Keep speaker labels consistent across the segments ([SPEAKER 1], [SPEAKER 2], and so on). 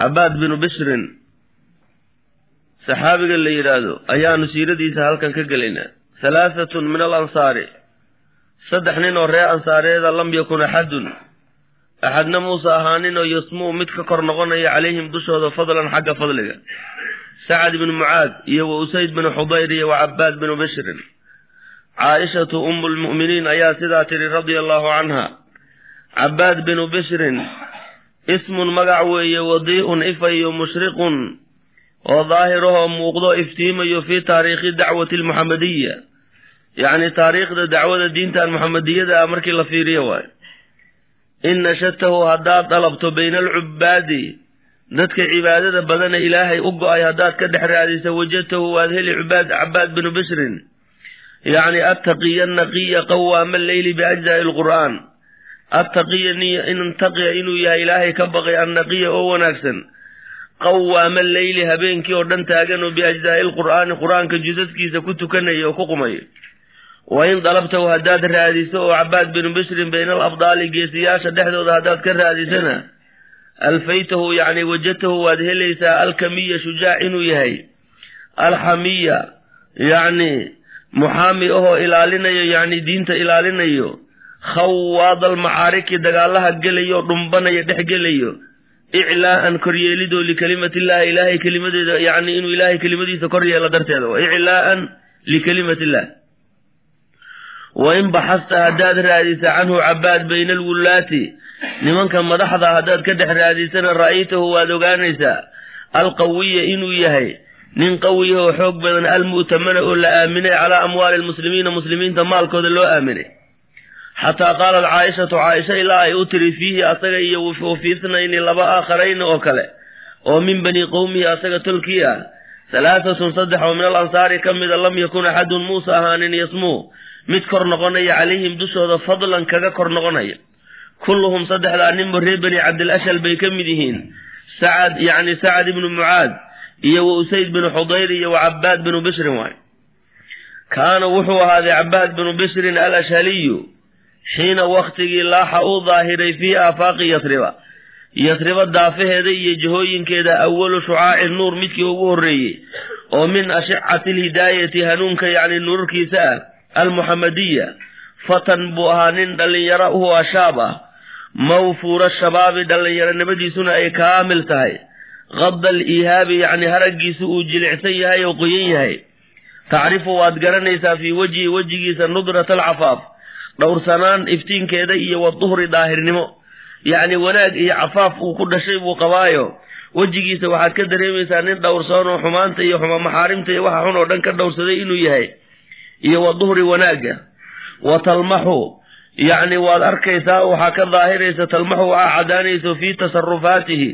[SPEAKER 1] cabaad binu bishrin saxaabiga la yidhaahdo ayaanu siiradiisa halkan ka gelaynaa. Halaahatun min alansaari saddex nin oo reer ansaareeda lam yakun axadun. Axadna muusa ahaaninoo yasmuu mid ka kor noqonaya calayhim dushooda fadlan xagga fadliga. Sacad binu mucaad iyo wa usayd binu xudayr iyo wa cabaad binu bishrin. Caaishatu umu lmu'miniin ayaa sidaa tidhi radia allaahu canha cabaad binu bishrin ismun magac weeye wadii'un ifayo mushriqun oo daahirahoo muuqdo iftiimayo fii taariikhi dacwati almuxamadiya yacni taariikhda dacwada diintan muxamadiyada ah markii la fiiriyo waayo. In nashadtahu haddaad dalabto bayna alcubbaadi dadka cibaadada badana ilaahay u go'ay haddaad ka dhex raadisa wajadtahu waad heli cubaad cabaad binu bishrin. Yacni attaqiya naqiya qawaama alleyli biajzaai alqur'aan attaqiya intaqiya inuu yahay ilaahay ka baqay annaqiya oo wanaagsan qawaama alleyli habeenkii oo dhan taagan oo biajzaai alqur'aani qur'aanka jusaskiisa ku tukanaya oo ku qumaya wa in dalabtahu haddaad raadiso oo cabaad binu bishrin bayna alafdaali geesiyaasha dhexdooda haddaad ka raadisana alfaytahu yacni wajadtahu waad helaysaa alkamiya shujaac inuu yahay alxamiya yacni muxaami ahoo ilaalinayo yacni diinta ilaalinayo khawaad almacaariki dagaalaha gelayo dhumbanaya dhex gelayo. Iclaa'an koryeelidoo likelimatillahi ilaahay kelimadeeda yacni inuu ilaahay kelimadiisa kor yeelo darteeda. Iclaa'an likelimatillah wa in baxasta haddaad raadisa canhu cabaad bayna alwullaati nimanka madaxda haddaad ka dhex raadisana ra'aytahu waad ogaanaysaa alqawiya inuu yahay nin qawiya oo xoog badan almu'tamana oo la aaminay calaa amwaali lmuslimiina muslimiinta maalkooda loo aaminay xataa qaalat caaishatu caaisha ilaa ay u tiri fiihi asaga iyo wafiitnayni laba aakharayni oo kale oo min bani qowmihi asaga tolkii ah. Halaatatun saddex oo min al ansaari ka mida lam yakun axadun muusa ahaanin yasmuu. Mid kor noqonaya calayhim dushooda fadlan kaga kor noqonaya. Kulluhum saddexdaa ninba reer bani cabdilashal bay ka mid yihiin. Sacad yacni sacad ibnu mucaad iyo wa usayd binu xudayr iyo wa cabaad binu bishrin waay. Kaana wuxuu ahaaday cabaad binu bishrin alashhaliyu xiina waktigii laaxa uu daahiray fii aafaaqi yasriba yasriba daafaheeda iyo jihooyinkeeda awalu shucaaci nuur midkii ugu horreeyey oo min ashicati alhidaayati hanuunka yacni nuurarkiisa ah almuxamadiya fatan buu ahaa nin dhallinyaro uhu ashaab ah mawfuura shabaabi dhallinyaronimadiisuna ay kaamil tahay qada aliihaabi yacni haraggiisu uu jilicsan yahay oo qoyan yahay tacrifu waad garanaysaa fii wejhi wejigiisa nudrata alcafaaf dhowrsanaan iftiinkeeda iyo waduhri daahirnimo. Yacni wanaag iyo cafaaf uu ku dhashay buu qabaayo. Wejigiisa waxaad ka dareemaysaa nin dhowrsoon oo xumaanta iyo maxaarimta iyo waxa xun oo dhan ka dhowrsaday inuu yahay. Iyo waduhri wanaagga wa talmaxu. Yacni waad arkaysaa waxaa ka daahiraysa talmaxu waxaa cadaanayso fii tasarufaatihi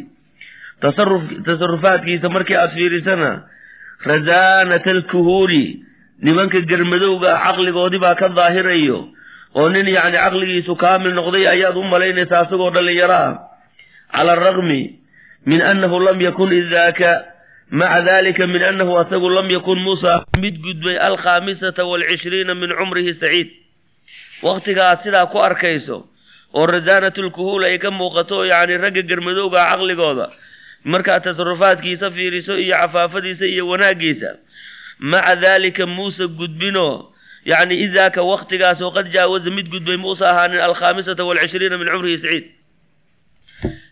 [SPEAKER 1] tasaruf tasarufaadkiisa markii aad fiirisana rasaanata alkuhuuli nimanka germadowga ah caqligoodii baa ka daahirayo oo nin yacni caqligiisu kaamil noqday ayaad u malaynaysaa asagoo dhallinyaro ah cala aragmi min annahu lam yakun idaaka maca dalika min annahu asagu lam yakun muusa. Mid gudbay alkhaamisata waalcishriina min cumrihi saciid. Wakhtiga aad sidaa ku arkayso oo rasaanatulkuhuul ay ka muuqato yacni ragga germadowga ah caqligooda markaad tasarufaadkiisa fiiriso iyo cafaafadiisa iyo wanaaggiisa maca daalika muuse gudbinoo yacni idaaka waktigaas oo qad jaawaza mid gudbay muuse ahaanin alkhaamisata waalcishriina min cumrihi saciid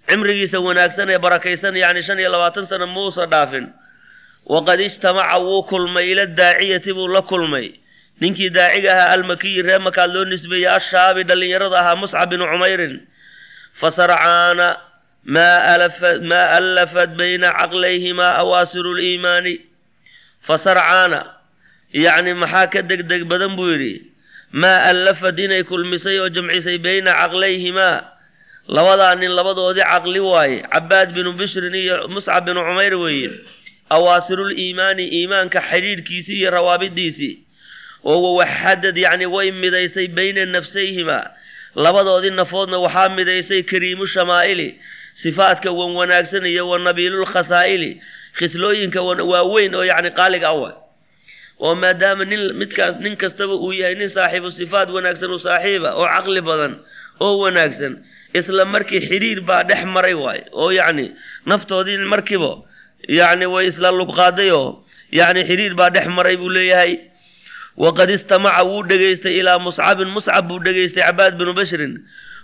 [SPEAKER 1] cimrigiisa wanaagsan ee barakaysan yacni shan iyo labaatan sana muusa dhaafin waqad ijtamaca wuu kulmay ila daaciyati buu la kulmay ninkii daaciga ahaa almakiyi ree makaad loo nisbeeyey ashaabi dhallinyarada ahaa muscab binu cumayrin fasarcaana maa allafat bayna caqlayhimaa awaasiru liimaani fasarcaana yacni maxaa ka degdeg badan buu yidhi maa allafad inay kulmisay oo jamcisay bayna caqlayhimaa labadaa nin labadoodii caqli waaye cabaad binu bishrin iyo muscab binu cumayr weeye awaasirul iimaani iimaanka xidhiidhkiisii iyo rawaabidiisii oo wawaxadad yacni way midaysay bayna nafsayhimaa labadoodii nafoodna waxaa midaysay kariimu shamaa'ili sifaadka wan wanaagsan iyo wa nabiilul khasaa'ili khislooyinka waaweyn oo yacni qaaliga awa oo maadaama nin midkaas nin kastaba uu yahay nin saaxiibu sifaad wanaagsan u saaxiiba oo caqli badan oo wanaagsan isla markii xidhiir baa dhex maray waaye oo yacni naftoodii markiiba yacni way isla lugqaadayoo yacni xidhiir baa dhex maray buu leeyahay. Waqad istamaca wuu dhegaystay ilaa muscabin muscab buu dhegaystay cabaad binu bashrin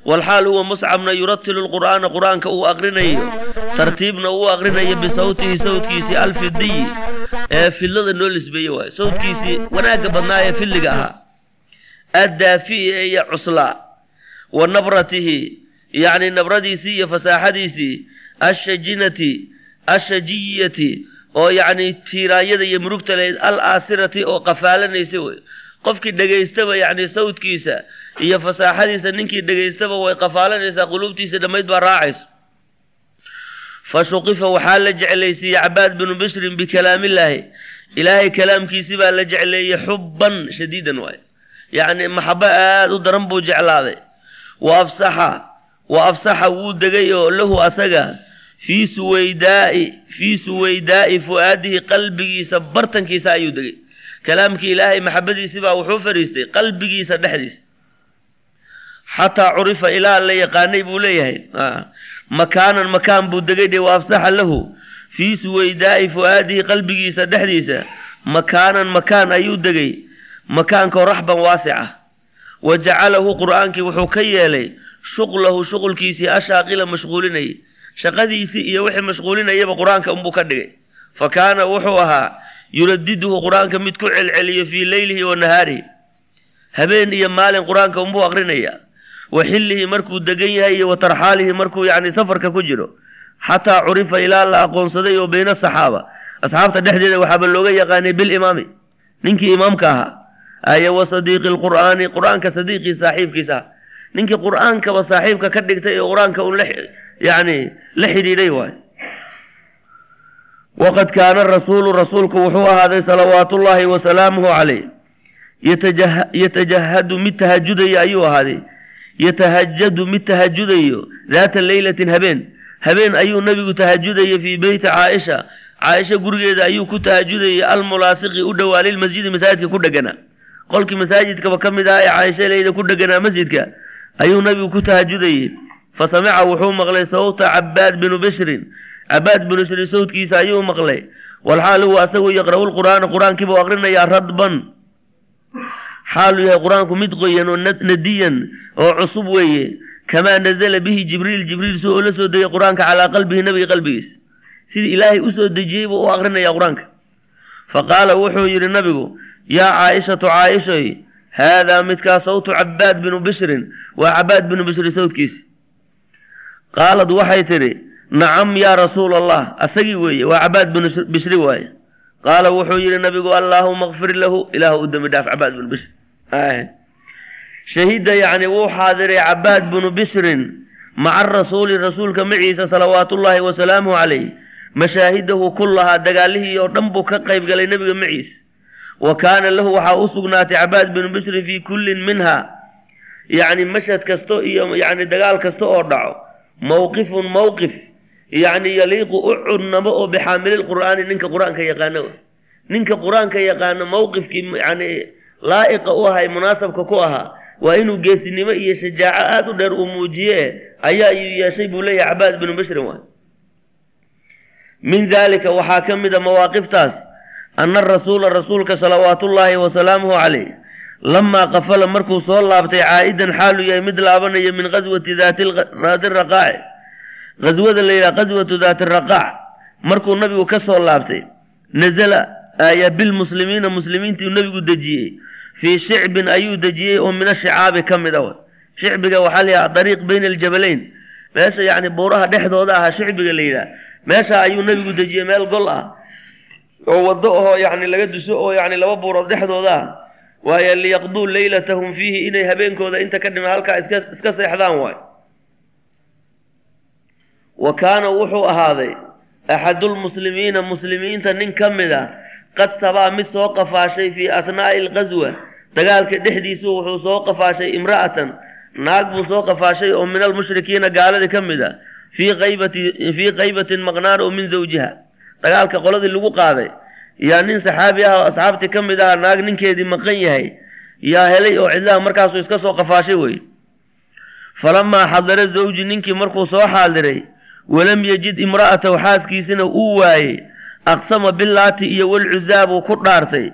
[SPEAKER 1] walxaal huwa muscabna yuratilu lqur'aana qur'aanka uu aqrinayo tartiibna uu aqrinayo bisawtihi sawtkiisii alfidiyi ee fidlada noo lisbeeye waayo sawtkiisii wanaagga badnaa ee fidliga ahaa addaafi'i iyo cuslaa wa nabratihi yacni nabradiisii iyo fasaaxadiisii ashajinati ashajiyati oo yacni tiiraanyada iyo murugta lahayd al aasirati oo qafaalanaysa wey qofkii dhegaystaba yacni sawdkiisa iyo fasaaxadiisa ninkii dhegaystaba way qafaalanaysaa quluubtiisa dhammayd baa raacayso fa shuqifa waxaa la jeclaysiiyey cabaad binu bishrin bikalaamillaahi ilaahay kalaamkiisi baa la jecleeyey xubban shadiidan waaye yacni maxabo aada u daran buu jeclaaday. Wa afsaxa wa afsaxa wuu degay oo lahu asaga fii suwaydaa'i fii suwaydaa'i fu'aadihi qalbigiisa bartankiisa ayuu degay kalaamkii ilaahay maxabadiisi baa wuxuu fadhiistay qalbigiisa dhexdiisa xataa curifa ilaa la yaqaanay buu leeyahay. Makaanan makaan buu degay dhe wa afsaxa lahu. Fii suwaydaa'i fu'aadihi qalbigiisa dhexdiisa. Makaanan makaan ayuu degay. Makaankoo raxban waasica. Wa jacalahu qur'aankii wuxuu ka yeelay shuqlahu shuqulkiisii ashaaqila mashquulinayay. Shaqadiisii iyo wixii mashquulinayaba qur'aanka unbuu ka dhigay. Fa kaana wuxuu ahaa yuradiduhu qur'aanka mid ku celceliyo fii leylihi wa nahaarihi habeen iyo maalin qur'aanka unbuu aqrinaya wa xillihi markuu degan yahay iyo wa tarxaalihi markuu yacni safarka ku jiro. Xataa curifa ilaa la aqoonsaday oo bayna saxaaba. Asxaabta dhexdeeda waxaaba looga yaqaanay bilimaami ninkii imaamka ahaa. Aya wa sadiiqi lqur'aani qur'aanka sadiiqii saaxiibkiisa. Ah ninkii qur'aankaba saaxiibka ka dhigtay ee qur'aanka un yani la xidhiidhay waay waqad kaana rasuulu rasuulku wuxuu ahaaday salawaatu ullaahi wa salaamuhu calayh yatajahadu mid tahajudaya ayuu ahaaday yatahajadu mid tahajudayo daata leylatin habeen habeen ayuu nebigu tahajudaya fii beyti caaisha caaisha gurigeeda ayuu ku tahajudayay almulaasiqi u dhowaa lilmasjidi masaajidka ku dheganaa qolkii masaajidkaba ka mid ah ee caaisha leyda ku dheganaa masjidka ayuu nebigu ku tahajudayey fa samica wuxuu maqlay sawta cabaad binu bishrin cabaad binu bishrin sawtkiisa ayuu maqlay. Walxaal huwa asagu yaqra'u lqur'aana qur'aankiibuu aqrinayaa radban. Xaaluu yahay qur'aanku mid qoyan oo nadiyan oo cusub weeye. Kamaa nazala bihi jibriil jibriil si oo la soo degay qur'aanka calaa qalbihi nabiga qalbigiisa sidii ilaahay u soo dejiyey buu u aqrinaya qur'aanka. Fa qaala wuxuu yidhi nabigu yaa caaishatu caaishay haadaa midkaa sawtu cabaad binu bishrin waa cabaad binu bishri sawtkiisi qaalad waxay tidhi nacam yaa rasuula allah asagii weeye waa cabaad binu bishri waaye. Qaala wuxuu yidhi nabigu allaahuma kfir lahu ilaahu u dembi dhaaf cabaad binu bishri. Shahida yacni wuu xaadiray cabaad binu bishrin maca rasuuli rasuulka maciisa salawaatullaahi wa salaamuhu calayh. Mashaahidahu kullahaa dagaalihii oo dhan buu ka qayb galay nebiga maciisa. Wa kaana lahu waxaa u sugnaatay cabaad binu bishrin fii kullin minha. Yacni mashhad kasto iyo yacni dagaal kasta oo dhaco. Mowqifun mowqif yacni yaliiqu u cudnamo oo bixaamililqur'aani ninka qur'aanka yaqaano. Ninka qur'aanka yaqaano mowqifkii yacni laa'iqa u ahay munaasabka ku ahaa waa inuu geesinimo iyo shajaaco aada u dheer uu muujiye ayaa iyuu yeeshay buu leeyahay cabaad binu bishrin waay. Min daalika waxaa ka mid a mawaaqiftaas ana rasuula rasuulka salawaatullaahi wa salaamuhu calayh lamaa qafala markuu soo laabtay caa'idan xaaluu yahay mid laabanaya min qaswati daati raqaaci qaswada la yidhaha qaswatu daati raqaac markuu nabigu ka soo laabtay nazala aaya bilmuslimiina muslimiintii nebigu dejiyey. Fii shicbin ayuu dejiyey oo min ashicaabi ka mid a shicbiga waxaa la yidhaha dariiq bayna aljabalayn. Meesha yacni buuraha dhexdooda ahaa shicbiga la yidhaha meesha ayuu nebigu dejiyey meel gol ah. Oo waddo ahoo yacni laga duso oo yacni laba buurood dhexdooda ah. Waayo liyaqduu leylatahum fiihi inay habeenkooda inta ka dhima halkaa iska iska seexdaan waay wa kaana wuxuu ahaaday axadulmuslimiina muslimiinta nin ka mid a qad sabaa mid soo qafaashay fii athnaa'i alqaswa dagaalka dhexdiisu wuxuu soo qafaashay imra'atan naag buu soo qafaashay oo min almushrikiina gaalada ka mid a fii qaybati qaybatin maqnaan oo min zawjiha. Dagaalka qoladii lagu qaaday yaa nin saxaabi ah oo asxaabtii ka mid aha naag ninkeedii maqan yahay yaa helay oo cidlaha markaasuu iska soo qafaashay wey falamaa xadara zawji ninkii markuu soo xaadiray walam yejid imra'atahu xaaskiisina uu waayey aqsama bilaati iyo walcuzaa buu ku dhaartay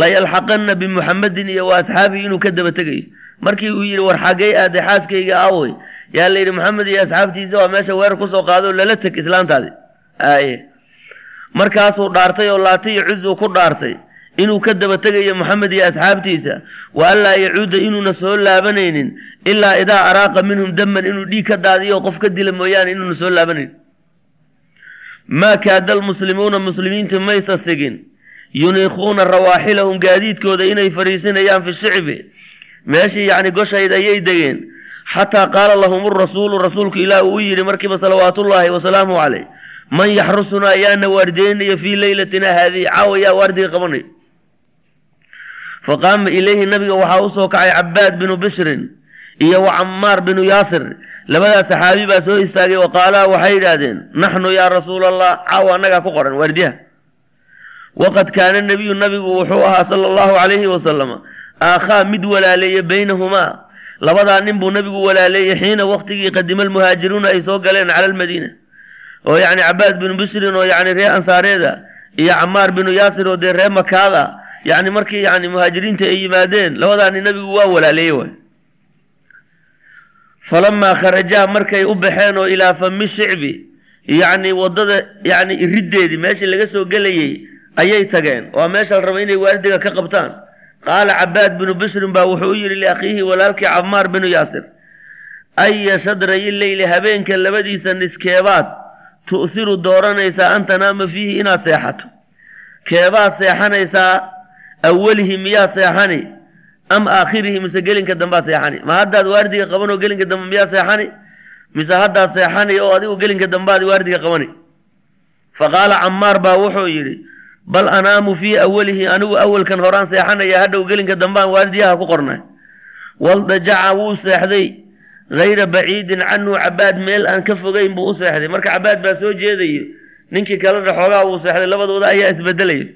[SPEAKER 1] layalxaqanna bimuxamedin iyo wa asxaabihi inuu ka daba tegayo markii uu yidhi war xaggey aaday xaaskayga awey yaa la yidhi maxamed iyo asxaabtiisa waa meesha weerar ku soo qaado lala teg islaantaadi. Aye markaasuu dhaartay oo laati iyo cuzuu ku dhaartay inuu ka daba tegayo moxamed iyo asxaabtiisa wa anlaa yacuuda inuuna soo laabanaynin ilaa idaa araaqa minhum daman inuu dhiig ka daadiyo qof ka dila mooyaane inuuna soo laabanaynin. Maa kaada almuslimuuna muslimiinta maysa sigin yuniikuuna rawaaxilahum gaadiidkooda inay fariisinayaan fi shicbi. Meeshii yacni goshayd ayay degeen xataa qaala lahum rasuulu rasuulku ilaah uu yidhi markiiba salawaatullaahi wasalaamu caleyh man yaxrusunaa yaana waardiyeynaya fii leylatina haadihi caawa yaa waardiga qabanay faqaama ilayhi nabiga waxaa u soo kacay cabaad binu bishrin iyo wa camaar binu yaasir. Labadaas saxaabi baa soo istaagay wa qaalaa waxay yidhaahdeen naxnu yaa rasuula allah caawa annagaa ku qoran waardiyaha waqad kaana nebiyu nabigu wuxuu ahaa sala allahu calayhi wasalama aakhaa mid walaaleeye baynahumaa. Labadaa nin buu nabigu walaaleeyey xiina waqtigii qadima almuhaajiruuna ay soo galeen cala almadiina. Oo yacni cabaad binu bishrin oo yacni ree ansaareeda iyo camaar binu yaasir oo dee ree makaada yacni markii yacni muhaajiriinta ay yimaadeen labadaa nin nabigu waa walaaleeyey waay falamaa kharajaa markay u baxeen oo ilaa fami shicbi yacni waddada yacni iriddeedii meeshii laga soo gelayey ayay tageen waa meesha la raba inay waardiga ka qabtaan qaala cabaad binu bishrin baa wuxuu u yidhi liakhiihi walaalkii camaar binu yaasir aya shadrayi leyli habeenka labadiisa niskeebaad tu'hiru dooranaysaa an tanaama fiihi inaad seexato keebaad seexanaysaa awalihi miyaad seexani? Am aakhirihi mise gelinka dambaad seexani? Ma haddaad waardiga qaban oo gelinka dambe miyaad seexani? Mise haddaad seexani oo adigu gelinka dambaad waardiga qabani? Fa qaala camaar baa wuxuu yidhi bal anaamu fii awalihi anigu awalkan horaan seexanaya hadhow gelinka dambaan waardiyaha ku qornay. Waldajaca wuu seexday hayra baciidin canhu cabaad meel aan ka fogeyn buu u seexday. Marka cabaad baa soo jeedayo ninkii kalena xoogaa wuu seexday labadooda ayaa isbedelaya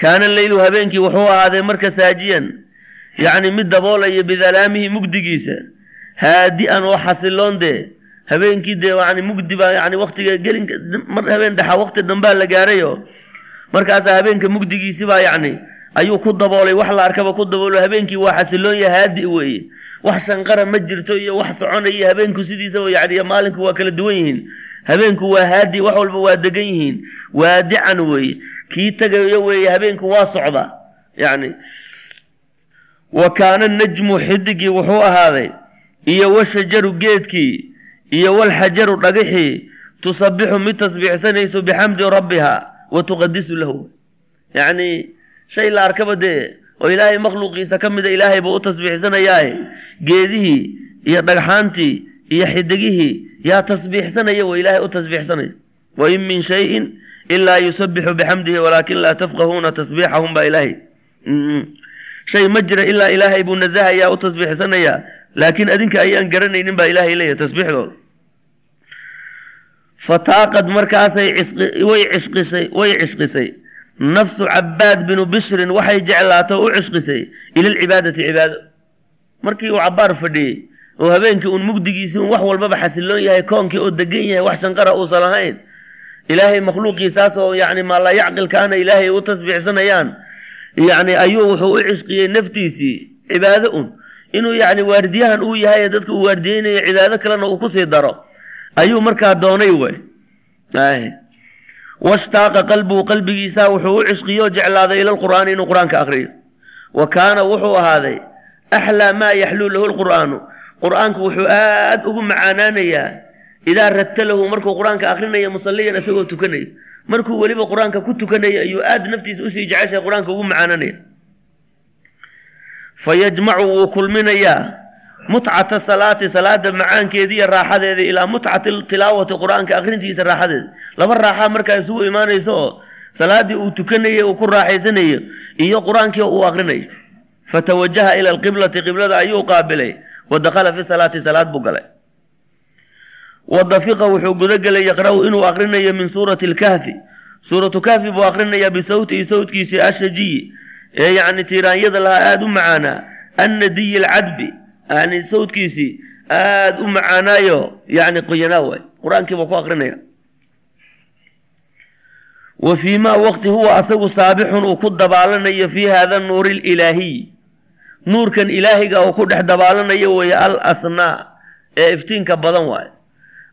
[SPEAKER 1] kaana leylu habeenkii wuxuu ahaaday marka saajiyan yacni mid daboolaya bidalaamihi mugdigiisa. Haadi-an oo xasiloon dee habeenkii dee yani mugdi baa yani waktiga gelinka mar habeen dhaxa wakti dambaa la gaarayo. Markaasaa habeenka mugdigiisi baa yacni ayuu ku daboolay wax la arkaba ku daboolo habeenkii waa xasiloon ya haadi weeye. Wax shanqara ma jirto iyo wax soconaya habeenku sidiisaba yani maalinku waa kala duwan yihiin. Habeenku waa haadi wax walba waa degan yihiin. Waadican weeye kii tagayo weeye habeenku waa socda. Yani wa kaana najmu xidigii wuxuu ahaaday iyo washajaru geedkii iyo walxajaru dhagixii tusabixu mid tasbiixsanayso bixamdi rabbiha wa tuqadisu lahu. Yacni shay la arkaba dee oo ilaahay makhluuqiisa ka mida ilaahay buu u tasbiixsanayaae geedihii iyo dhagxaantii iyo xidigihii yaa tasbiixsanaya wa ilaahay u tasbiixsanaya. Wa in min shayin ilaa yusabixu bixamdihi walaakin laa tafqahuuna tasbiixahum baa ilaahay shay ma jira ilaa ilaahay buu nasahayaa u tasbiixsanayaa laakiin adinka ayaan garanaynin baa ilaahay leeyahay tasbiixdooda fataaqad markaasay way cishqisay way cishqisay nafsu cabaad binu bishrin waxay jeclaato u cishqisay ila alcibaadati cibaado markii uu cabaar fadhiyey oo habeenkii uun mugdigiisii un wax walbaba xasiloon yahay koonkii oo degan yahay wax shanqara uusan lahayn ilaahay makhluuqiisaas oo yacni maala yacqilkaana ilaahay u tasbiixsanayaan. Yacni ayuu wuxuu u cishqiyey naftiisii cibaado un. Inuu yacni waardiyahan uu yahay ee dadka uu waardiyeynayo cibaado kalena uu ku sii daro. Ayuu markaa doonay wey washtaaqa qalbuhu qalbigiisa wuxuu u cishqiyo jeclaaday ila lqur'aani inuu qur'aanka akriyo wa kaana wuxuu ahaaday axlaa maa yaxluu lahu lqur'aanu qur'aanku wuxuu aad ugu macaanaanayaa idaa ratalahu markuu qur'aanka akrinayo musalliyan isagoo tukanayo markuu weliba qur'aanka ku tukanayo ayuu aad naftiisa u sii jeceshay qur'aanka ugu macaananaya fa yajmacu wuu kulminayaa mutcata salaati salaada macaankeeda iyo raaxadeeda ilaa mutcati tilaawati qur'aanka akrintiisa raaxadeeda laba raaxaa markaa isugu imaanayso oo salaadii uu tukanayay uu ku raaxaysanayo iyo qur'aankii uu akrinayo fatawajaha ila alqiblati qiblada ayuu qaabilay wa dakhala fi salaati salaad buu galay wadafiqa wuxuu gudagelay yaqra-u inuu akrinayo min suurati lkahfi suuratu kahfi buu akrinayaa bisawtihi sawtkiisii ashajiyi ee yacni tiiraanyada lahaa aada u macaanaa. Annadiyi alcadbi yani sawdkiisii aada u macaanaayo. Yani qoyanaa waay. Qur'aankii buu ku akrinaya wa fii ma waqti huwa asagu saabixun uu ku dabaalanayo fii hada nuuri ililaahiy nuurkan ilaahiga uu ku dhex dabaalanayo weeye al asnaa ee iftiinka badan waayo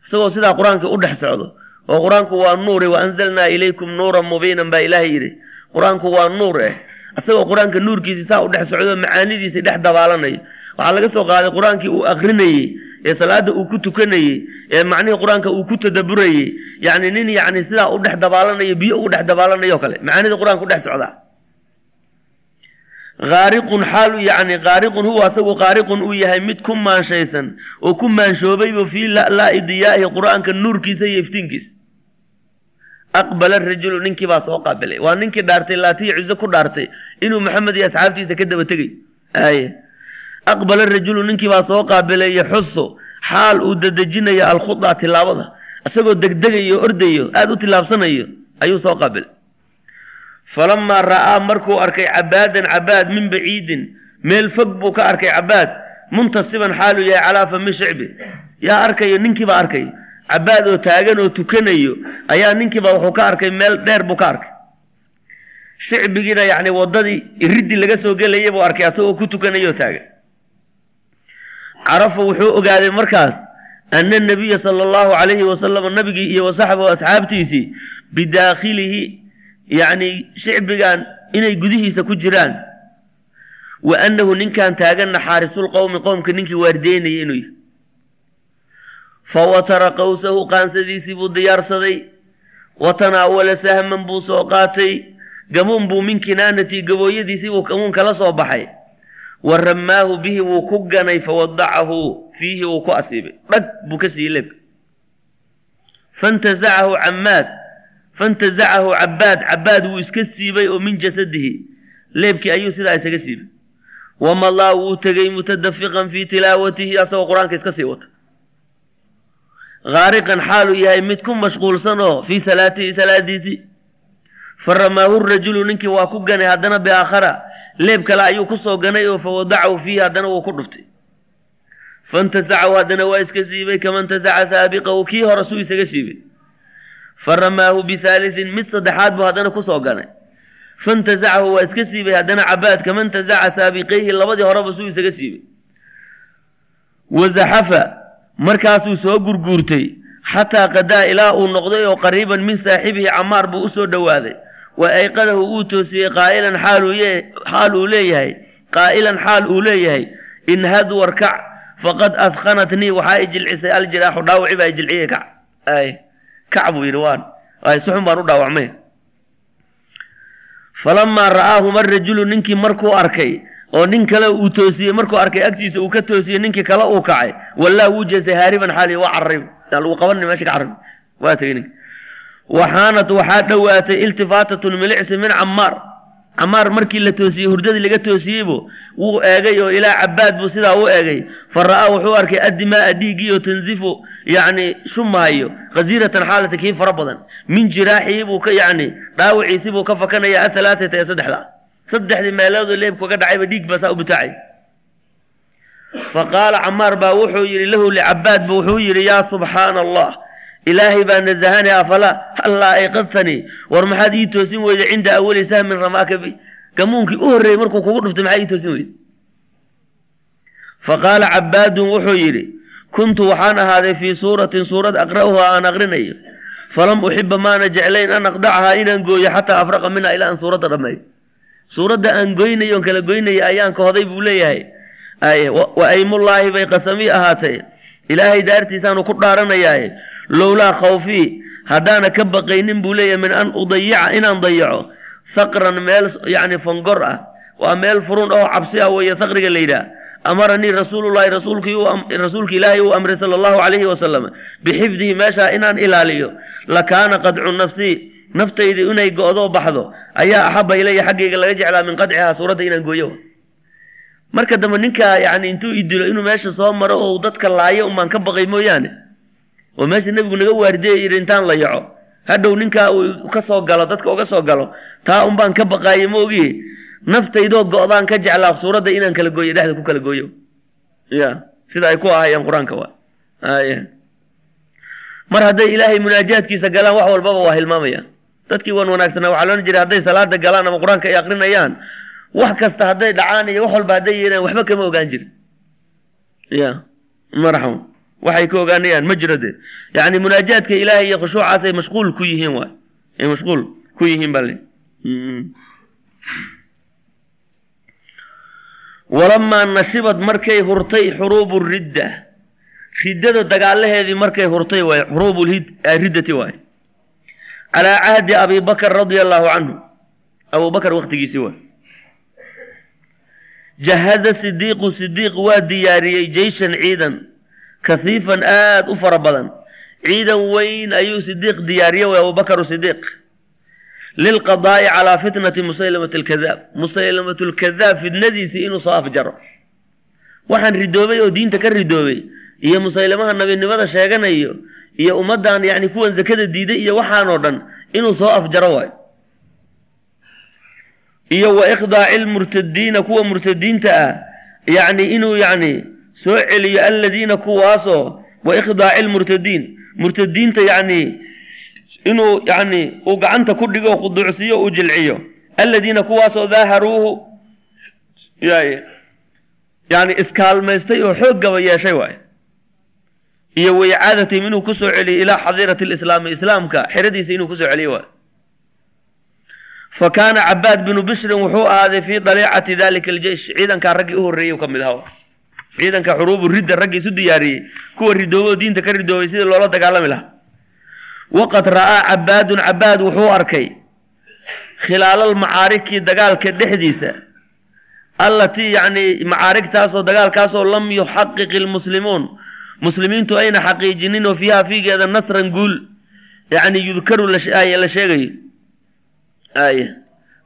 [SPEAKER 1] isagoo sidaa qur'aankii u dhex socdo oo qur'aanku waa nuure wa anzalnaa ilaykum nuuran mubiinan baa ilaahay yidhi. Qur'aanku waa nuur eh. Isagoo qur'aanka nuurkiisi saa u dhex socdo macaanidiisi dhex dabaalanayo waxaa laga soo qaaday qur'aankii uu akrinayey ee salaada uu ku tukanayey ee macnihii qur'aanka uu ku tadaburayey yacni nin yacni sidaa u dhex dabaalanayo biyo ugu dhex dabaalanayo kale. Macaanidii qur'aanka u dhex socdaa haariqun xaalu yacni haariqun huwa asagu haariqun uu yahay mid ku maanshaysan oo ku maanshoobayba fii la'laa'i diyaa'ihi qur'aanka nuurkiisa iyo iftiinkiisa. Aqbala rajulu ninkii baa soo qaabilay. Waa ninkii dhaartay laatiya cizo ku dhaartay inuu maxamed iyo asxaabtiisa ka daba tegay. Aaye. Aqbala rajulu ninkii baa soo qaabilay yaxusu xaal uu dadejinayo alkhuda tilaabada. Isagoo degdegayo ordayo aada u tilaabsanayo ayuu soo qaabilay falamaa ra'aa markuu arkay cabaadan cabaad min baciidin meel fog buu ka arkay cabaad. Muntasiban xaaluu yahay calaa fami shicbi. Yaa arkayo ninkiibaa arkay. Cabaad oo taagan oo tukanayo ayaa ninkiiba wuxuu ka arkay meel dheer buu ka arkay. Shicbigiina yacni waddadii iridii laga soo gelayay buu arkay asagoo ku tukanayo taagan. Carafa wuxuu ogaaday markaas ana nabiya sala allahu calayhi wasalam nabigii iyo wasaxbahu asxaabtiisii bidaakhilihi yacni shicbigan inay gudihiisa ku jiraan. Wa annahu ninkan taaganna xaarisulqowmi qowmka ninkii waardeynayay inuu yahay. Fa watara qawsahu qaansadiisii buu diyaarsaday wa tanaawala sahman buu soo qaatay. Gamuun buu min kinaanatii gabooyadiisii buu gamuun kala soo baxay. Wa ramaahu bihi wuu ku ganay fawadacahu fiihi wuu ku asiibay. Dhag buu ka siiyey leebka fantazacahu camaad fantazacahu cabaad cabaad wuu iska siibay oo min jasadihi leebkii ayuu sidaa isaga siibay. Wamadaa wuu tegey mutadafiqan fii tilaawatihi asagoo qur'aanka iska sii wata. Haariqan xaaluu yahay mid ku mashquulsan oo fii salaatihi salaadiisii. Fa ramaahu rajulu ninkii waa ku ganay haddana biaakhara leeb kale ayuu ku soo ganay oo fa wadacahu fiihi haddana wuu ku dhuftay fantasacahu haddana waa iska siibay kama ntasaca saabiqahu kii hore suu isaga siibay fa ramaahu bihaalisin mid saddexaad buu haddana ku soo ganay. Fantasacahu waa iska siibay haddana cabaad kama ntasaca saabiqayhi labadii horeba suu isaga siibay. Wazaxafa markaasuu soo gurguurtay xataa qadaa ilaa uu noqday oo qariiban min saaxibihi camaar buu u soo dhowaaday. Wa ayqadahu uu toosiyey qaa'ilan xaal uu leeyahay qaa'ilan xaal uu leeyahay. Inhad warkac faqad adkhanatnii waxaa i jilcisay aljiraaxu dhaawaci baa i jilciyey kac kac buu waan. Ay suxun baan u dhaawacmay. Falamaa ra'aahuma rajulu ninkii markuu arkay oo nin kale uu toosiyey markuu arkay agtiisa uu ka toosiyey ninkii kale uu kacay. Wallaa wuu jeestay haariban xaali waa carray lagu qabanay meesha ka carray waa tegey ninka waxaanad waxaa dhowaatay iltifaatatun milicsi min camaar camaar markii la toosiyey hurdadii laga toosiyeybu wuu eegay oo ilaa cabaad buu sidaa u eegay. Fa ra'aa wuxuu arkay addimaaa dhiiggii oo tanzifu yacni shumahayo khasiiratan xaalata kii fara badan. Min jiraaxii buu ka yacni dhaawiciisii buu ka fakanaya ahalaaata ee saddexda. Saddexdii meeloodoo leebku ka dhacayba dhiig baa saa u butaacay fa qaala camaar baa wuxuu yidhi lahu licabaad bu wuxuu yidhi yaa subxaana allah ilaahay baa nasahani afalaa hallaa ayqadtanii war maxaad ii toosin weyda cinda awali sahmin ramaaka bi gamuunkii u horreeyey markuu kugu dhuftay maxaa ii toosin weyda? Fa qaala cabaadun wuxuu yidhi kuntu waxaan ahaaday fii suuratin suurad aqra'uha aan aqrinayo. Falam uxiba maana jeclayn an aqdacahaa inaan gooyo xataa afraqa minha ilaa aan suuradda dhammeeyo suuradda aan goynayo on kala goynaya ayaan kahoday buu leeyahay. Wa aymullaahi bay qasamii ahaatee ilaahay daartiisaanu ku dhaaranayaaye. Lowlaa khawfii haddaana ka baqaynin buu leeyahay min an udayica inaan dayaco. Saqran meel yacni fangor ah. Waa meel furun oo cabsi ah weeye saqriga la yidhaah amaranii rasuulullahi rasuulki ilaahay uu amray sala allahu calayhi wasalam bixifdihi meeshaa inaan ilaaliyo. Lakaana qadcu nafsii naftaydi inay go'doo baxdo. Ayaa axaba ilaya xaggayga laga jeclaa min qadcihaa suuradda inaan gooyo marka dambe ninkaa yani intuu idilo inuu meesha soo maro oo dadka laayo umaan ka baqay mooyaane. Oo meesha nebigu naga waardiyay yidhi intaan la yaco. Hadhow ninkaa uu ka soo galo dadka uga soo galo taa unbaan ka baqaaye ma ogiye naftaydoo go'daan ka jeclaa suuradda inaan kala gooyo dhexda ku kala gooyo. Ya sida ay ku ahayeen qur'aanka waa. Ay mar hadday ilaahay munaajaadkiisa galaan wax walbaba waa hilmaamayaan dadkii wan wanaagsanaa waxaa loodhan jiray hadday salaada galaan ama qur'aanka ay aqrinayaan wax kasta hadday dhacaan iyo wax walba hadday yeelaan waxba kama ogaan jirin. Ya marxam waxay ka ogaanayaan ma jiro dee. Yani munaajaadka ilaahay iyo khushuucaas mashquul ku yihiin waay. Ay mashquul ku yihiin baa le walamaa nashibad markay hurtay xuruubu ridda. Riddada dagaalaheedii markay hurtay waay xuruubu riddati waay. Calaa cahdi abi bakr radia allahu canhu abu bakr waktigiisii waay jahada sidiiqu sidiiq waa diyaariyey jeyshan ciidan. Kasiifan aada u fara badan. Ciidan weyn ayuu sidiiq diyaariyey way abubakar sidiiq lilqadaa'i calaa fitnati musaylamat alkadaab. Musaylamat lkadaab fitnadiisii inuu soo afjaro. Waxaan ridoobay oo diinta ka ridoobay iyo musaylamaha nabinimada sheeganayo iyo ummaddan yani kuwan zakada diiday iyo waxaanoo dhan inuu soo afjaro waayo iyo wa ikhdaaci lmurtadiina kuwa murtadiinta ah. Yani inuu yani soo celiyo aladiina kuwaasoo wa ikhdaaci lmurtadiin murtadiinta yani inuu yani uu gacanta ku dhigo khuduucsiyo uu jilciyo. Aladiina kuwaasoo daaharuuhu yani iskaalmaystay oo xoog gaba yeeshay waay iyo waicaadatim inuu ku soo celiyo ilaa xadiirati lislaami islaamka xeradiisa inuu ku soo celiyo waay fa kaana cabaad binu bishrin wuxuu ahaaday fii daliicati dalika aljeish ciidankaa raggii u horreeyey ka mid ahaa ciidanka xuruubu ridda raggii isu diyaariyey kuwa ridoobo diinta ka ridoobay sidii loola dagaalami lahaa waqad ra'aa cabaadun cabaad wuxuu arkay khilaalal macaariki dagaalka dhexdiisa allatii yacni macaarigtaasoo dagaalkaasoo lam yuxaqiq ilmuslimuun muslimiintu ayna xaqiijinin oo fiiha fiigeeda nasran guul yacni yudkaru la sheegayo ay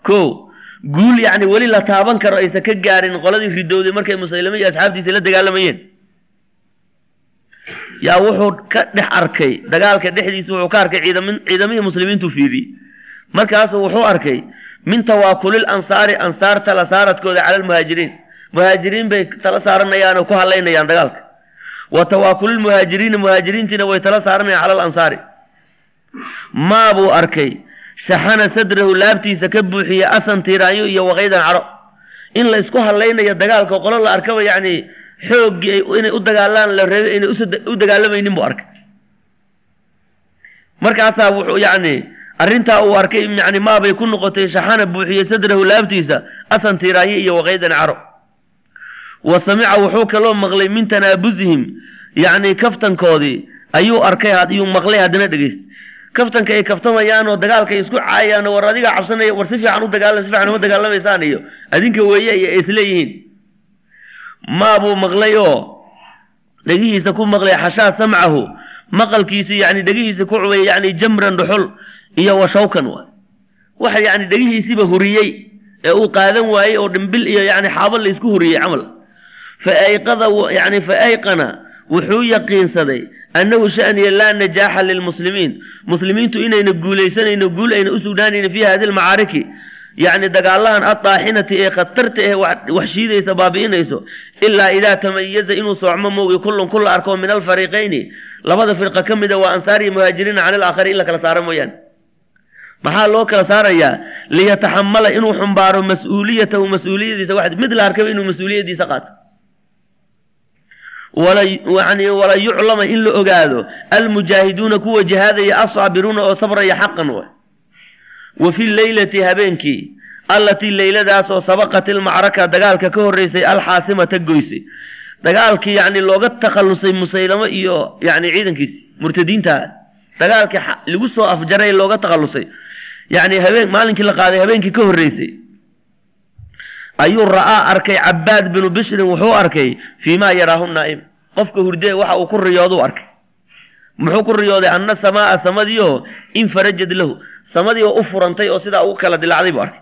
[SPEAKER 1] ko guul yacni weli la taaban karo aysan ka gaarin qoladii ridowday markay musaylame iyo asxaabtiisa la dagaalamayeen. Yaa wuxuu ka dhex arkay dagaalka dhexdiisa wuxuu ka arkay ciidam ciidamihii muslimiintu fiidiyey markaasu wuxuu arkay min tawaakulil ansaari ansaar tala saaradkooda cala almuhaajiriin. Muhaajiriin bay tala saaranayaan ku hadlaynayaan dagaalka. Wa tawaakulil muhaajiriina muhaajiriintiina way tala saaranayaan cala alansaari maa buu arkay shaxana sadrahu laabtiisa ka buuxiyey asan tiiraanyo iyo waqaydan caro. In la isku hadlaynayo dagaalka qolo la arkaba yacni xooggii inay u dagaalaan la reebay inay u dagaalamaynin buu arkay. Markaasaa wuxuu yacni arrintaa uu arkay yani maabay ku noqotay shaxana buuxiyey sadrahu laabtiisa asan tiiraanyo iyo waqaydan caro. Wa samica wuxuu kaloo maqlay min tanaabusihim yacni kaftankoodii ayuu arkay ayuu maqlay haddana dhegeysta kaftanka ay kaftamayaan oo dagaalka isku caayaan war adigaa cabsanaya war si fiican u dagaalam si fiican uma dagaalamaysaan iyo adinka weeye iyo ay isleeyihiin maabuu maqlay oo dhegihiisa ku maqlay xashaa samcahu maqalkiisi yani dhegihiisa ku cubay yani jamran dhuxul iyo washawkan waay. Waxa yani dhegihiisiiba huriyey ee uu qaadan waayey oo dhimbil iyo yani xaabo la isku huriyey camal. Fa ayqada yani fa ayqana wuxuu yaqiinsaday annahu shaniya laa najaaxa lilmuslimiin. Muslimiintu inayna guulaysanayno guul ayna u sugnaanayno fii hadi lmacaariki yacni dagaalahan addaaxinati ee khatarta eh wax shiidaysa baabi'inayso. Ilaa idaa tamayaza inuu soocmo moogi kullun ku la arko min alfariiqayni labada firqa ka mida waa ansaar iyo muhaajiriina cani alaakhari in la kala saaro mooyaane. Maxaa loo kala saarayaa? Liyataxamala inuu xumbaaro mas'uuliyatahu mas'uuliyadiisa wax mid la arkaba inuu mas'uuliyadiisa qaato yani wala yuclama in la ogaado almujaahiduuna kuwa jihaadaya asaabiruuna oo sabraya xaqan way wa fi leylati habeenkii allatii leyladaasoo sabaqat ilmacraka dagaalka ka horreysay alxaasimata goysay dagaalkii yani looga takhallusay musaylamo iyo yani ciidankiisi murtadiinta. Dagaalkii lagu soo afjaray looga takhallusay. Yani habeen maalinkii la qaaday habeenkii ka horreysay ayuu ra'aa arkay cabaad binu bishrin wuxuu arkay fii maa yaraahu naa'im. Qofka hurdee waxa uu ku riyooduu arkay. Muxuu ku riyooday anna samaaa samadiioo infarajad lahu. Samadii oo u furantay oo sidaa ugu kala dilacday buu arkay.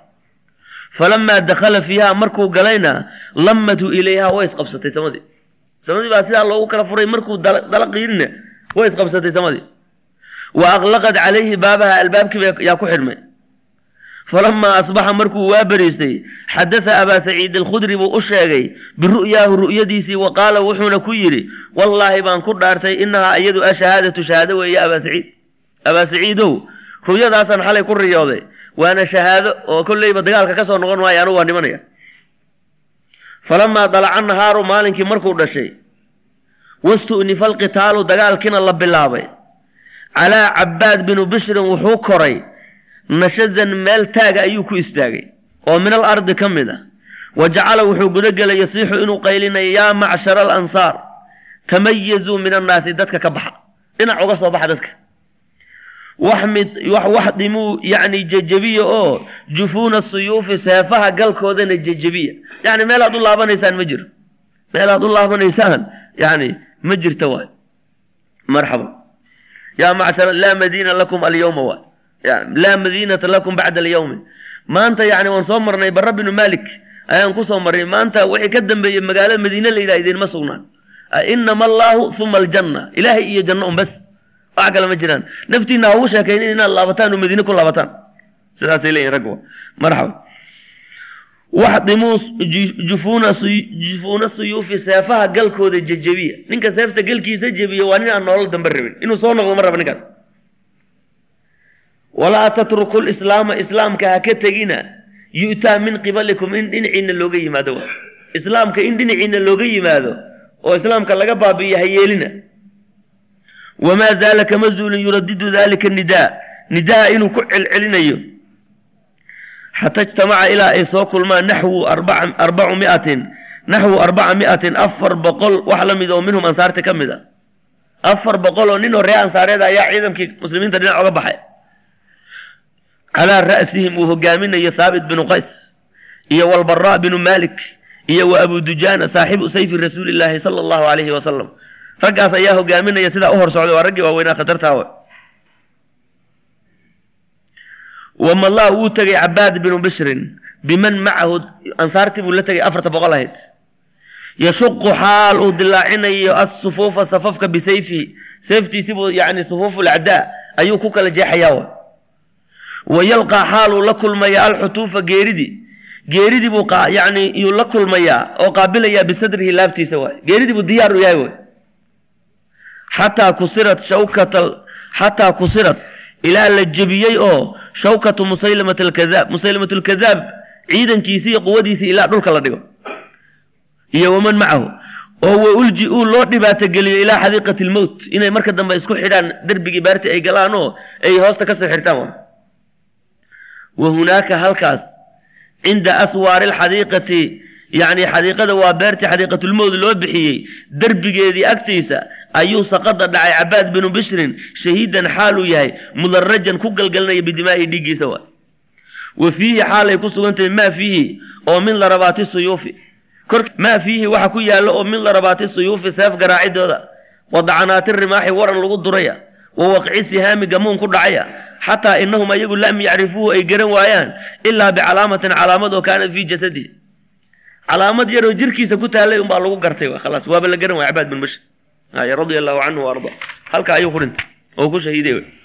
[SPEAKER 1] Falamaa dakhala fiiha markuu galayna lammathu ilayha way isqabsatay samadii. Samadii baa sidaa loogu kala furay markuu dala qiirina way isqabsatay samadii. Wa aqlaqad calayhi baabaha albaabkiiba yaa ku xidhmay falamaa asbaxa markuu waa beriistay xadada abaa saciid alkhudri buu u sheegay biru'yaahu ru'yadiisii wa qaala wuxuuna ku yidhi wallaahi baan ku dhaartay inahaa iyadu ashahaadatu shahaado weeye abaa saciid abaa saciidow ru'yadaasaan xalay ku riyooday waana shahaado oo kolleyba dagaalka ka soo noqon maayo anugu waa dhimanaya falamaa dalaca nahaaru maalinkii markuu dhashay wastu'nifa alqitaalu dagaalkiina la bilaabay calaa cabbaad binu bishrin wuxuu koray nashadan meel taaga ayuu ku istaagay oo min al ardi ka mid ah wa jacala wuxuu gudagelay yasiixu inuu qaylinayo yaa macshara alansaar tamayazuu min annaasi dadka ka baxa dhinac uga soo baxa dadka. Waxdimuu yacni jejebiya oo jufuuna suyuufi seefaha galkoodana jejebiya. Yacni meel aad u laabanaysaan ma jiro. Meel aad u laabanaysaan yacni ma jirta waay. Marxaba. Yaa macshara laa madiina lakum alyawma waay laa madiinata lakum bacda alyawmi maanta yani waan soo marnay bara binu malik ayaan ku soo marnay maanta wixii ka dambeeyey magaalada madiine la yidhaha idinma sugnaan inama allaahu uma aljanna ilaahay iyo janno un bas wax kale ma jiraan naftiina ha ugu sheekaynin inaad laabataan oo madiine ku laabataan sidaasay leeyihiin raggu marxaba waxdimuu jufuuna jufuuna suyuufi seefaha galkooda jejebiya ninka seefta galkiisa jebiya waa nin aan nolol dambe rabin inuu soo noqdo walaa tatruku lislaama islaamka ha ka tegina yu'taa min qibalikum in dhinaciina looga yimaado. Islaamka in dhinaciina looga yimaado oo islaamka laga baabi'iyo ha yeelina. Wamaa zaala kama zuulin yuradidu dalika nidaa nidaa inuu ku celcelinayo. Xata ijtamaca ilaa ay soo kulmaan naxwu arbacu miatin naxwu arbaca mi'atin afar boqol wax la mid oo minhum ansaarta ka mid a. Afar boqol oo nin oo ree ansaareed ayaa ciidankii muslimiinta dhinac oga baxay calaa ra'sihim uu hogaaminayo haabit binu qays iyo walbaraa binu malik iyo wa abu dujaana saaxibu sayfi rasuuli llaahi sala allahu alayhi wasalam raggaas ayaa hogaaminaya sidaa u hor socday waa raggii waaweynaa khatartaawe wamallah wuu tegay cabaad binu bishrin biman macahu ansaartii buu la tegay afarta boqol ahayd yashuqu xaal uu dilaacinayo assufuufa safafka bisayfihi sayftiisi buu yani sufuufu lacdaa ayuu ku kala jeexayaa wa yalqaa xaaluu la kulmaya alxutuufa geeridii geeridii buu yani yuu la kulmayaa oo qaabilayaa bisadrihi laabtiisa waay geeridii buu diyaar u yahay way xataa kusirat shawkata xataa kusirat ilaa la jebiyey oo shawkatu musaylamat alkadaab musaylamat alkadaab ciidankiisii iyo quwadiisii ilaa dhulka la dhigo iyo waman macahu oo wa ulji uu loo dhibaatogeliyo ilaa xadiiqati lmowt inay marka dambe isku xidhaan derbigii baarti ay galaan oo ay hoosta ka soo xirtaan wa wa hunaaka halkaas cinda aswaari alxadiiqati yacni xadiiqada waa beertii xadiiqatulmowd loo bixiyey derbigeedii agtiisa ayuu saqada dhacay cabaad binu bishrin shahiidan xaaluu yahay mudarajan ku galgalinaya bidimaa'i dhiiggiisa waa. Wa fiihi xaalay ku sugantahay maa fiihi oo min larabaati suyuufi. Maa fiihi waxa ku yaallo oo min larabaati suyuufi seef garaacidooda wa dacanaati rimaaxi waran lagu duraya wa waqci sihaami gamuun ku dhacaya. Xataa inahum ayagu lam yacrifuuhu ay garan waayaan ilaa bicalaamatin calaamad oo kaanat fii jasadihi calaamad yaroo jirkiisa ku taallay unbaa lagu gartay khalaas waaba la garan waaya cabaad bin bashir. Radia allahu canhu arda. Halka ayuu ku oo ku shahiiday